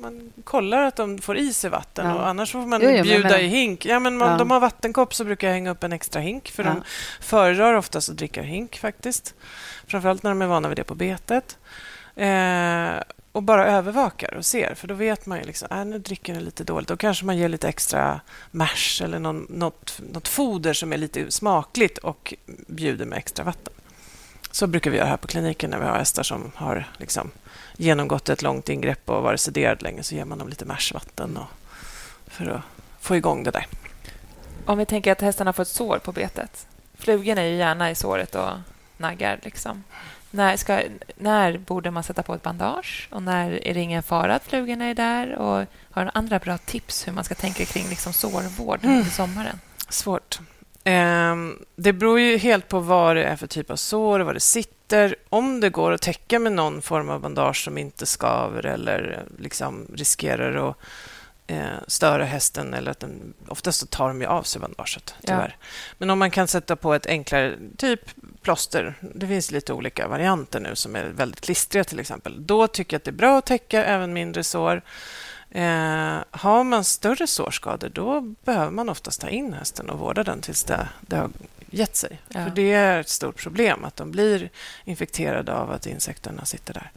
man kollar att de får i sig vatten Ja. och annars får man Jo, jo, men bjuda menar- i hink. Ja, men man, Ja. De har vattenkopp så brukar jag hänga upp en extra hink för Ja. de föredrar oftast att dricka hink faktiskt. Framförallt när de är vana vid det på betet. Eh, och bara övervakar och ser, för då vet man ju liksom, äh, nu dricker den lite dåligt. Då kanske man ger lite extra mash eller någon, något, något foder som är lite smakligt och bjuder med extra vatten. Så brukar vi göra här på kliniken när vi har hästar som har liksom genomgått ett långt ingrepp och varit sederad länge så ger man dem lite mashvatten för att få igång det där. Om vi tänker att hästarna får ett sår på betet. Flugorna är ju gärna i såret och naggar. Liksom. När, ska, när borde man sätta på ett bandage? Och när är det ingen fara att flugorna är där? Och har du andra bra tips hur man ska tänka kring liksom sårvård Mm. under sommaren? Svårt. Ehm, det beror ju helt på vad det är för typ av sår och vad det sitter. Om det går att täcka med någon form av bandage som inte skaver eller eh, liksom riskerar att eh, störa hästen. Eller att den, oftast så tar de ju av sig bandaget, Ja. tyvärr. Men om man kan sätta på ett enklare typ plåster. Det finns lite olika varianter nu som är väldigt klistriga till exempel. Då tycker jag att det är bra att täcka även mindre sår. Eh, har man större sårskador då behöver man oftast ta in hästen och vårda den tills det, det har gett sig. Ja. För Det är ett stort problem att de blir infekterade av att insekterna sitter där.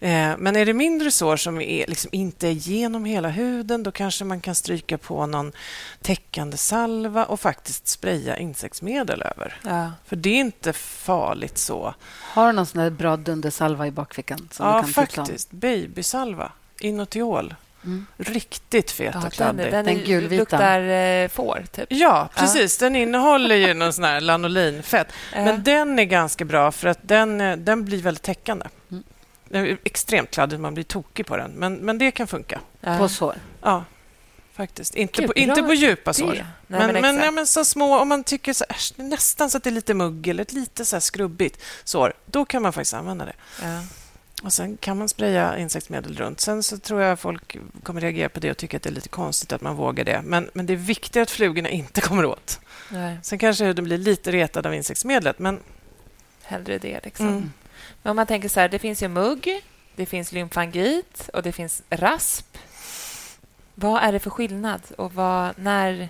Eh, men är det mindre sår som är, liksom inte är genom hela huden då kanske man kan stryka på någon täckande salva och faktiskt spraya insektsmedel över. Ja. För det är inte farligt så. Har du någon sån bra dundersalva i bakfickan? Som du ja, kan tipsa om? faktiskt. Babysalva Inotiol. Mm. Riktigt fet och kladdig. Den, den, den luktar eh, får, typ. Ja, precis. Ja. Den innehåller ju någon sån här lanolinfett. Ja. Men den är ganska bra för att den, eh, den blir väldigt täckande. Mm. Den är extremt kladdig, man blir tokig på den. Men, men det kan funka. Ja. På sår? Ja, faktiskt. Inte, Gud, på, inte på djupa sår. Nej, men, men, men, ja, men, så små, om man tycker så, äsch, nästan så att det är lite mugg eller lite så skrubbigt sår, då kan man faktiskt använda det. Ja. Och Sen kan man spraya insektsmedel runt. Sen så tror jag folk kommer reagera på det och tycka att det är lite konstigt att man vågar det. Men, men det är viktigt att flugorna inte kommer åt. Nej. Sen kanske de blir lite retade av insektsmedlet, men... Hellre det. Liksom. Mm. Men om man tänker så här, det finns ju mugg, det finns lymfangit och det finns rasp. Vad är det för skillnad och vad, när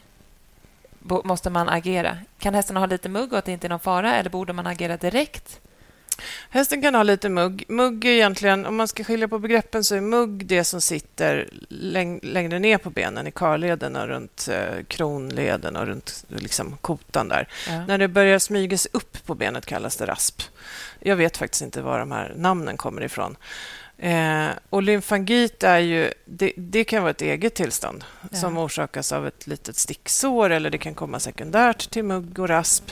måste man agera? Kan hästarna ha lite mugg och att det inte är någon fara eller borde man agera direkt? Hästen kan ha lite mugg. Mugg är egentligen, om man ska skilja på begreppen, så är mugg det som sitter läng längre ner på benen, i karleden och runt eh, kronleden och runt liksom, kotan där. Ja. När det börjar smyga sig upp på benet kallas det rasp. Jag vet faktiskt inte var de här namnen kommer ifrån. Eh, och lymfangit är ju, det, det, kan vara ett eget tillstånd ja. som orsakas av ett litet sticksår eller det kan komma sekundärt till mugg och rasp.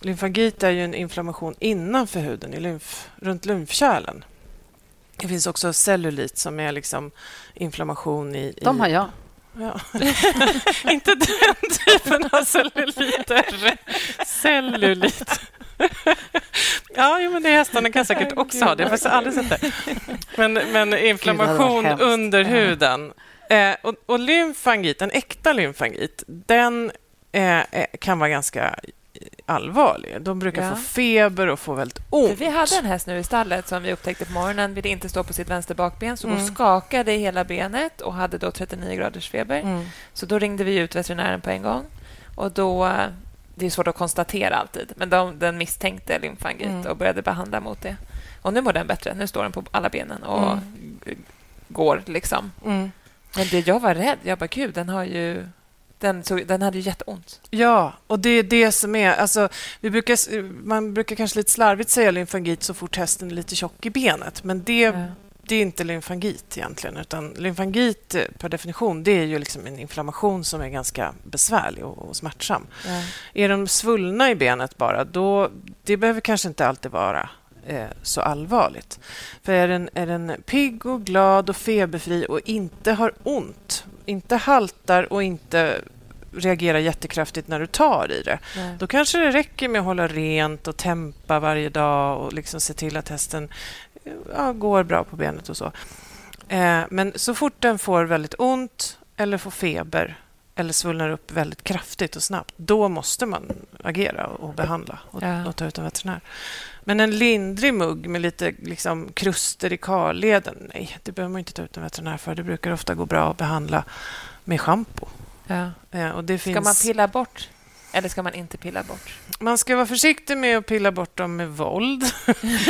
Lymfangit är ju en inflammation innanför huden, i lymf, runt lymfkärlen. Det finns också cellulit som är liksom inflammation i... De har jag. Ja. <laughs> Inte den typen av celluliter. Cellulit. ja, men det hästarna kan säkert också ha. Det har jag aldrig sett det. Men, men inflammation under huden. Eh, och, och lymfangit, en äkta lymfangit, den eh, eh kan vara ganska allvarlig. De brukar ja. få feber och få väldigt ont. Vi hade en häst nu i stallet som vi upptäckte på morgonen ville inte stå på sitt vänster bakben, så mm. hon skakade i hela benet och hade då 39 graders feber. Mm. Så då ringde vi ut veterinären på en gång. Och då, det är svårt att konstatera alltid, men de, den misstänkte lymfangit mm. och började behandla mot det. Och nu mår den bättre. Nu står den på alla benen och mm. går. liksom. Mm. Men det, jag var rädd. Jag bara, gud, den har ju den, så, den hade ju jätteont. Ja, och det är det som är... Alltså, vi brukar, man brukar kanske lite slarvigt säga lymfangit så fort hästen är lite tjock i benet. Men det, ja. det är inte lymfangit egentligen. Utan lymfangit eh, per definition det är ju liksom en inflammation som är ganska besvärlig och, och smärtsam. Ja. Är de svullna i benet bara, då... Det behöver kanske inte alltid vara eh, så allvarligt. För är den, är den pigg och glad och feberfri och inte har ont, inte haltar och inte reagerar jättekraftigt när du tar i det. Nej. Då kanske det räcker med att hålla rent och tempa varje dag och liksom se till att hästen ja, går bra på benet och så. Eh, men så fort den får väldigt ont eller får feber eller svullnar upp väldigt kraftigt och snabbt, då måste man agera och behandla och, ja. och ta ut en veterinär. Men en lindrig mugg med lite liksom, kruster i karleden, nej, det behöver man inte ta ut en veterinär för. Det brukar ofta gå bra att behandla med schampo. Ja. Ja, och det finns... Ska man pilla bort eller ska man inte pilla bort? Man ska vara försiktig med att pilla bort dem med våld.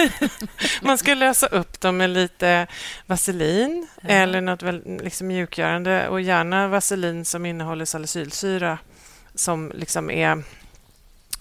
<laughs> man ska lösa upp dem med lite vaselin ja. eller något liksom mjukgörande och gärna vaselin som innehåller salicylsyra som liksom är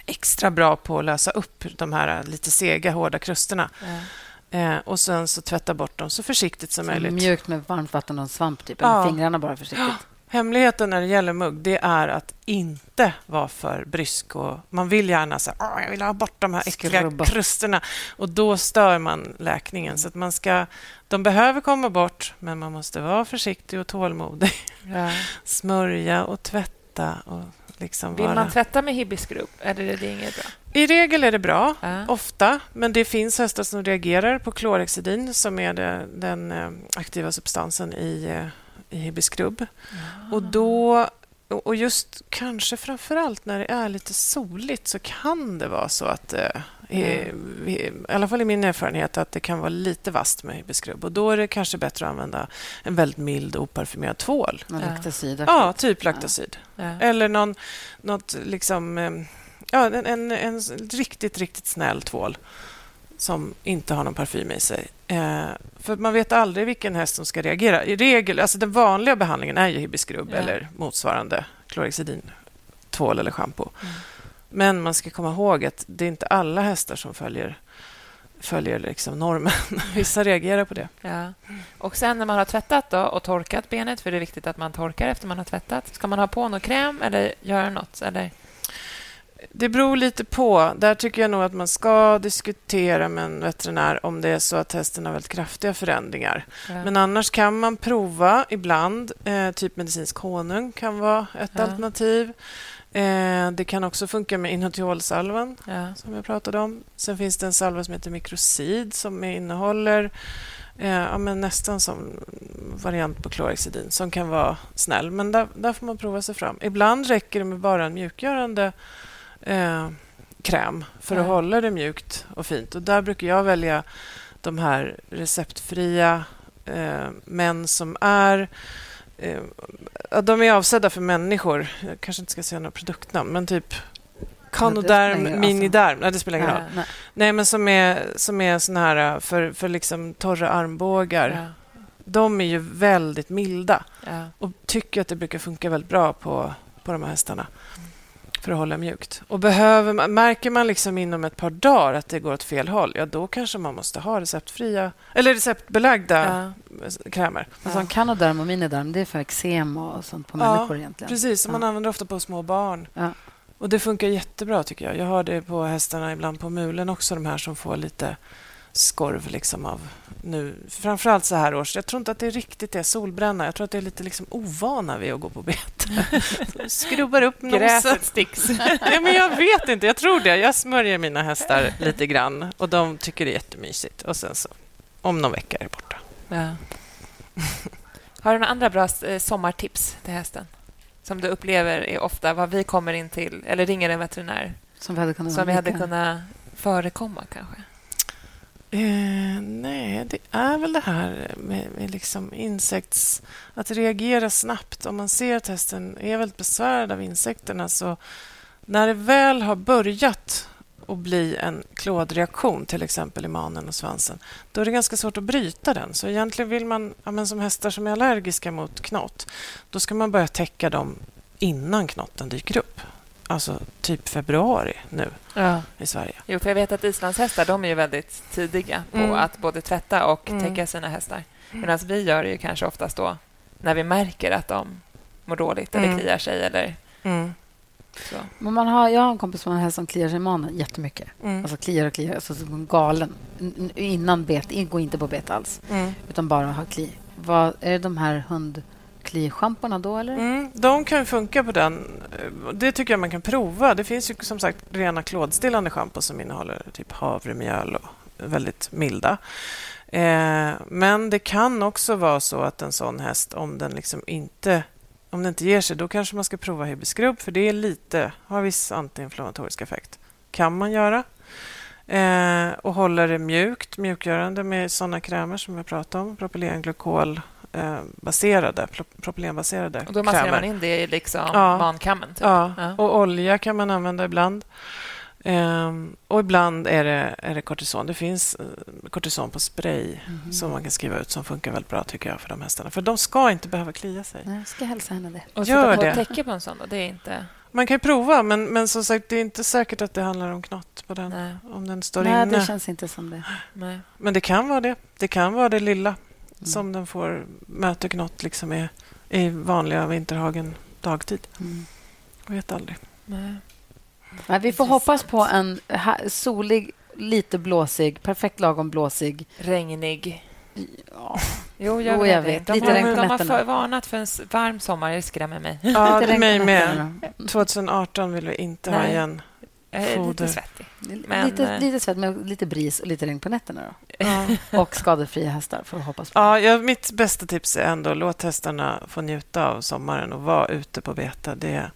extra bra på att lösa upp de här lite sega, hårda krusterna. Ja. Eh, och sen så tvätta bort dem så försiktigt som så möjligt. Mjukt med varmt vatten och svamp, typ, ja. fingrarna bara försiktigt. Hemligheten när det gäller mugg det är att inte vara för brysk. Och man vill gärna säga jag vill ha bort de här äckliga Skrubba. krusterna. Och då stör man läkningen. Så att man ska, de behöver komma bort, men man måste vara försiktig och tålmodig. Ja. <laughs> Smörja och tvätta. Och liksom vill vara... man tvätta med hibiskrubb? Eller är det inget bra? I regel är det bra, ja. ofta. Men det finns hästar som reagerar på klorhexidin som är det, den eh, aktiva substansen i eh, i hibiskrubb. Ja. Och då och just kanske framför allt när det är lite soligt så kan det vara så att eh, i, i, alla fall i min erfarenhet att det kan vara lite vast med hibiskrubb. Och då är det kanske bättre att använda en väldigt mild oparfymerad tvål. Ja. Laktacid? Ja, typ laktacid. Ja. Eller någon, något liksom... Ja, en, en, en riktigt, riktigt snäll tvål som inte har någon parfym i sig. Eh, för man vet aldrig vilken häst som ska reagera. I regel, alltså den vanliga behandlingen är ju hibiskrubb ja. eller motsvarande klorhexidin, tvål eller schampo. Mm. Men man ska komma ihåg att det är inte alla hästar som följer följer liksom normen. <laughs> Vissa reagerar på det. Ja. Och sen när man har tvättat då och torkat benet, för det är viktigt att man torkar efter man har tvättat, ska man ha på någon kräm eller göra något? Eller? Det beror lite på. Där tycker jag nog att man ska diskutera med en veterinär om det är så att hästen har väldigt kraftiga förändringar. Ja. Men annars kan man prova ibland. Eh, typ medicinsk honung kan vara ett Ja. alternativ. Eh, det kan också funka med inositolsalvan Ja. som jag pratade om. Sen finns det en salva som heter Microcid som innehåller eh, ja, men nästan som variant på klorhexidin som kan vara snäll. Men där, där får man prova sig fram. Ibland räcker det med bara en mjukgörande eh, kräm för att Ja. hålla det mjukt och fint. Och Där brukar jag välja de här receptfria eh, men som är eh, de är avsedda för människor. Jag kanske inte ska säga några produktnamn, men typ Canoderm, Miniderm. Nej, det spelar ingen roll. Nej. Nej, men som är, som är såna här för, för liksom torra armbågar. Ja. De är ju väldigt milda Ja. och tycker att det brukar funka väldigt bra på, på de här hästarna för att hålla mjukt. Och behöver man, märker man liksom inom ett par dagar att det går åt fel håll, ja då kanske man måste ha receptfria eller receptbelagda Ja. krämer. En sån kanoderm och miniderm, det är för eksem och sånt på Ja, människor egentligen. Precis, som man Ja. använder ofta på små barn. Ja. Och Det funkar jättebra, tycker jag. Jag har det på hästarna, ibland på mulen också, de här som får lite skorv liksom av nu. Framförallt så här års. Jag tror inte att det riktigt är solbränna. Jag tror att det är lite liksom ovana vid att gå på bete. <laughs> Skrubbar upp nosen. Gräset sticks. <laughs> ja, men jag vet inte. Jag tror det. Jag smörjer mina hästar lite grann och de tycker det är jättemysigt. Och sen så, om någon vecka är det borta. Ja. Har du några andra bra eh, sommartips till hästen? Som du upplever är ofta vad vi kommer in till, eller ringer en veterinär, Som vi hade kunnat som vi hade kunnat förekomma kanske? Eh, nej, det är väl det här med, med liksom insekts... Att reagera snabbt. Om man ser att hästen är väldigt besvärad av insekterna så när det väl har börjat att bli en klådreaktion, till exempel i manen och svansen, då är det ganska svårt att bryta den. Så egentligen vill man, ja, men som hästar som är allergiska mot knott, då ska man börja täcka dem innan knotten dyker upp. Alltså typ februari nu Ja. i Sverige. Jo, för jag vet att islandshästar de är ju väldigt tidiga på Mm. att både tvätta och Mm. täcka sina hästar. Medan vi gör det ju kanske oftast då när vi märker att de mår dåligt eller Mm. kliar sig. Eller Mm. så. Men man har, jag har en kompis som har en häst som kliar sig i manen jättemycket. Mm. Alltså kliar och kliar, alltså som galen. Innan bet, in- gå inte på bet alls, Mm. utan bara ha kli. Vad, är det de här hundklischamporna då, eller? Mm, de kan funka på den. Det tycker jag man kan prova. Det finns ju som sagt rena klådstillande schampo som innehåller typ havremjöl och väldigt milda. Eh, men det kan också vara så att en sån häst, om den liksom inte om den inte ger sig, då kanske man ska prova hybiskrubb, för det är lite, har viss antiinflammatorisk effekt. Kan man göra. Eh, och hålla det mjukt, mjukgörande med såna krämer som jag pratade om, propylenglykol baserade, pro- propylenbaserade Och då masserar krämer. man in det i liksom Ja. mankammen. Typ. Ja, Ja. och olja kan man använda ibland. Ehm, och ibland är det, är det kortison. Det finns eh, kortison på spray Mhm. som man kan skriva ut som funkar väldigt bra tycker jag för de hästarna. För de ska inte behöva klia sig. Nej, jag ska hälsa henne det. Och Gör sätta på det. täcke på en sån då, det är inte... Man kan ju prova men, men som sagt det är inte säkert att det handlar om knott på den. Nej, Om den står Nej, inne. det känns inte som det. nej. Men det kan vara det. Det kan vara det lilla Mm. Som den får möta knott liksom i, i vanliga vinterhagen dagtid. Mm. Jag vet aldrig. nej. Nej, vi får hoppas på en ha- solig, lite blåsig, perfekt lagom blåsig. Regnig. Ja, Jo, jag, Jo, vet, jag det. vet. De, Lite har, de har för, varnat för en varm sommar. Det skrämmer mig. Ja, mig med. nätterna då. 2018 vill vi inte ha Nej. igen. Är Foder. lite svettig. Men, lite, eh, lite svett med lite bris och lite regn på nätterna. Då. Ja. <laughs> Och skadefria hästar, får vi hoppas på. Ja, ja, mitt bästa tips är ändå låt hästarna få njuta av sommaren och vara ute på bete. Det,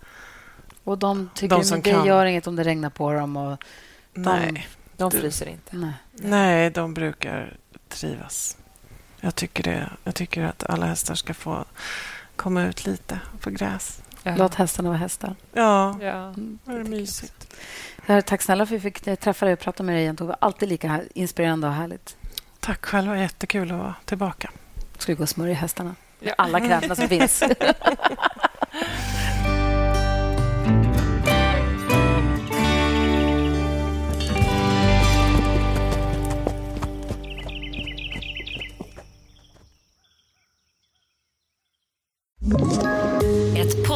Och de tycker De att som det kan. gör inget om det regnar på dem. Och nej, De Du- fryser inte. nej. nej, de brukar trivas. Jag tycker, det, jag tycker att alla hästar ska få komma ut lite på gräs. Ja. Låt hästarna vara hästar. Ja. Ja, Mm. det är mysigt. Ja, Tack snälla för att vi fick träffa dig och prata med dig igen. Det var alltid lika här- inspirerande och härligt. Tack själva, jättekul att vara tillbaka. Ska vi gå och smörja hästarna? Ja. Alla krämerna som finns. <laughs>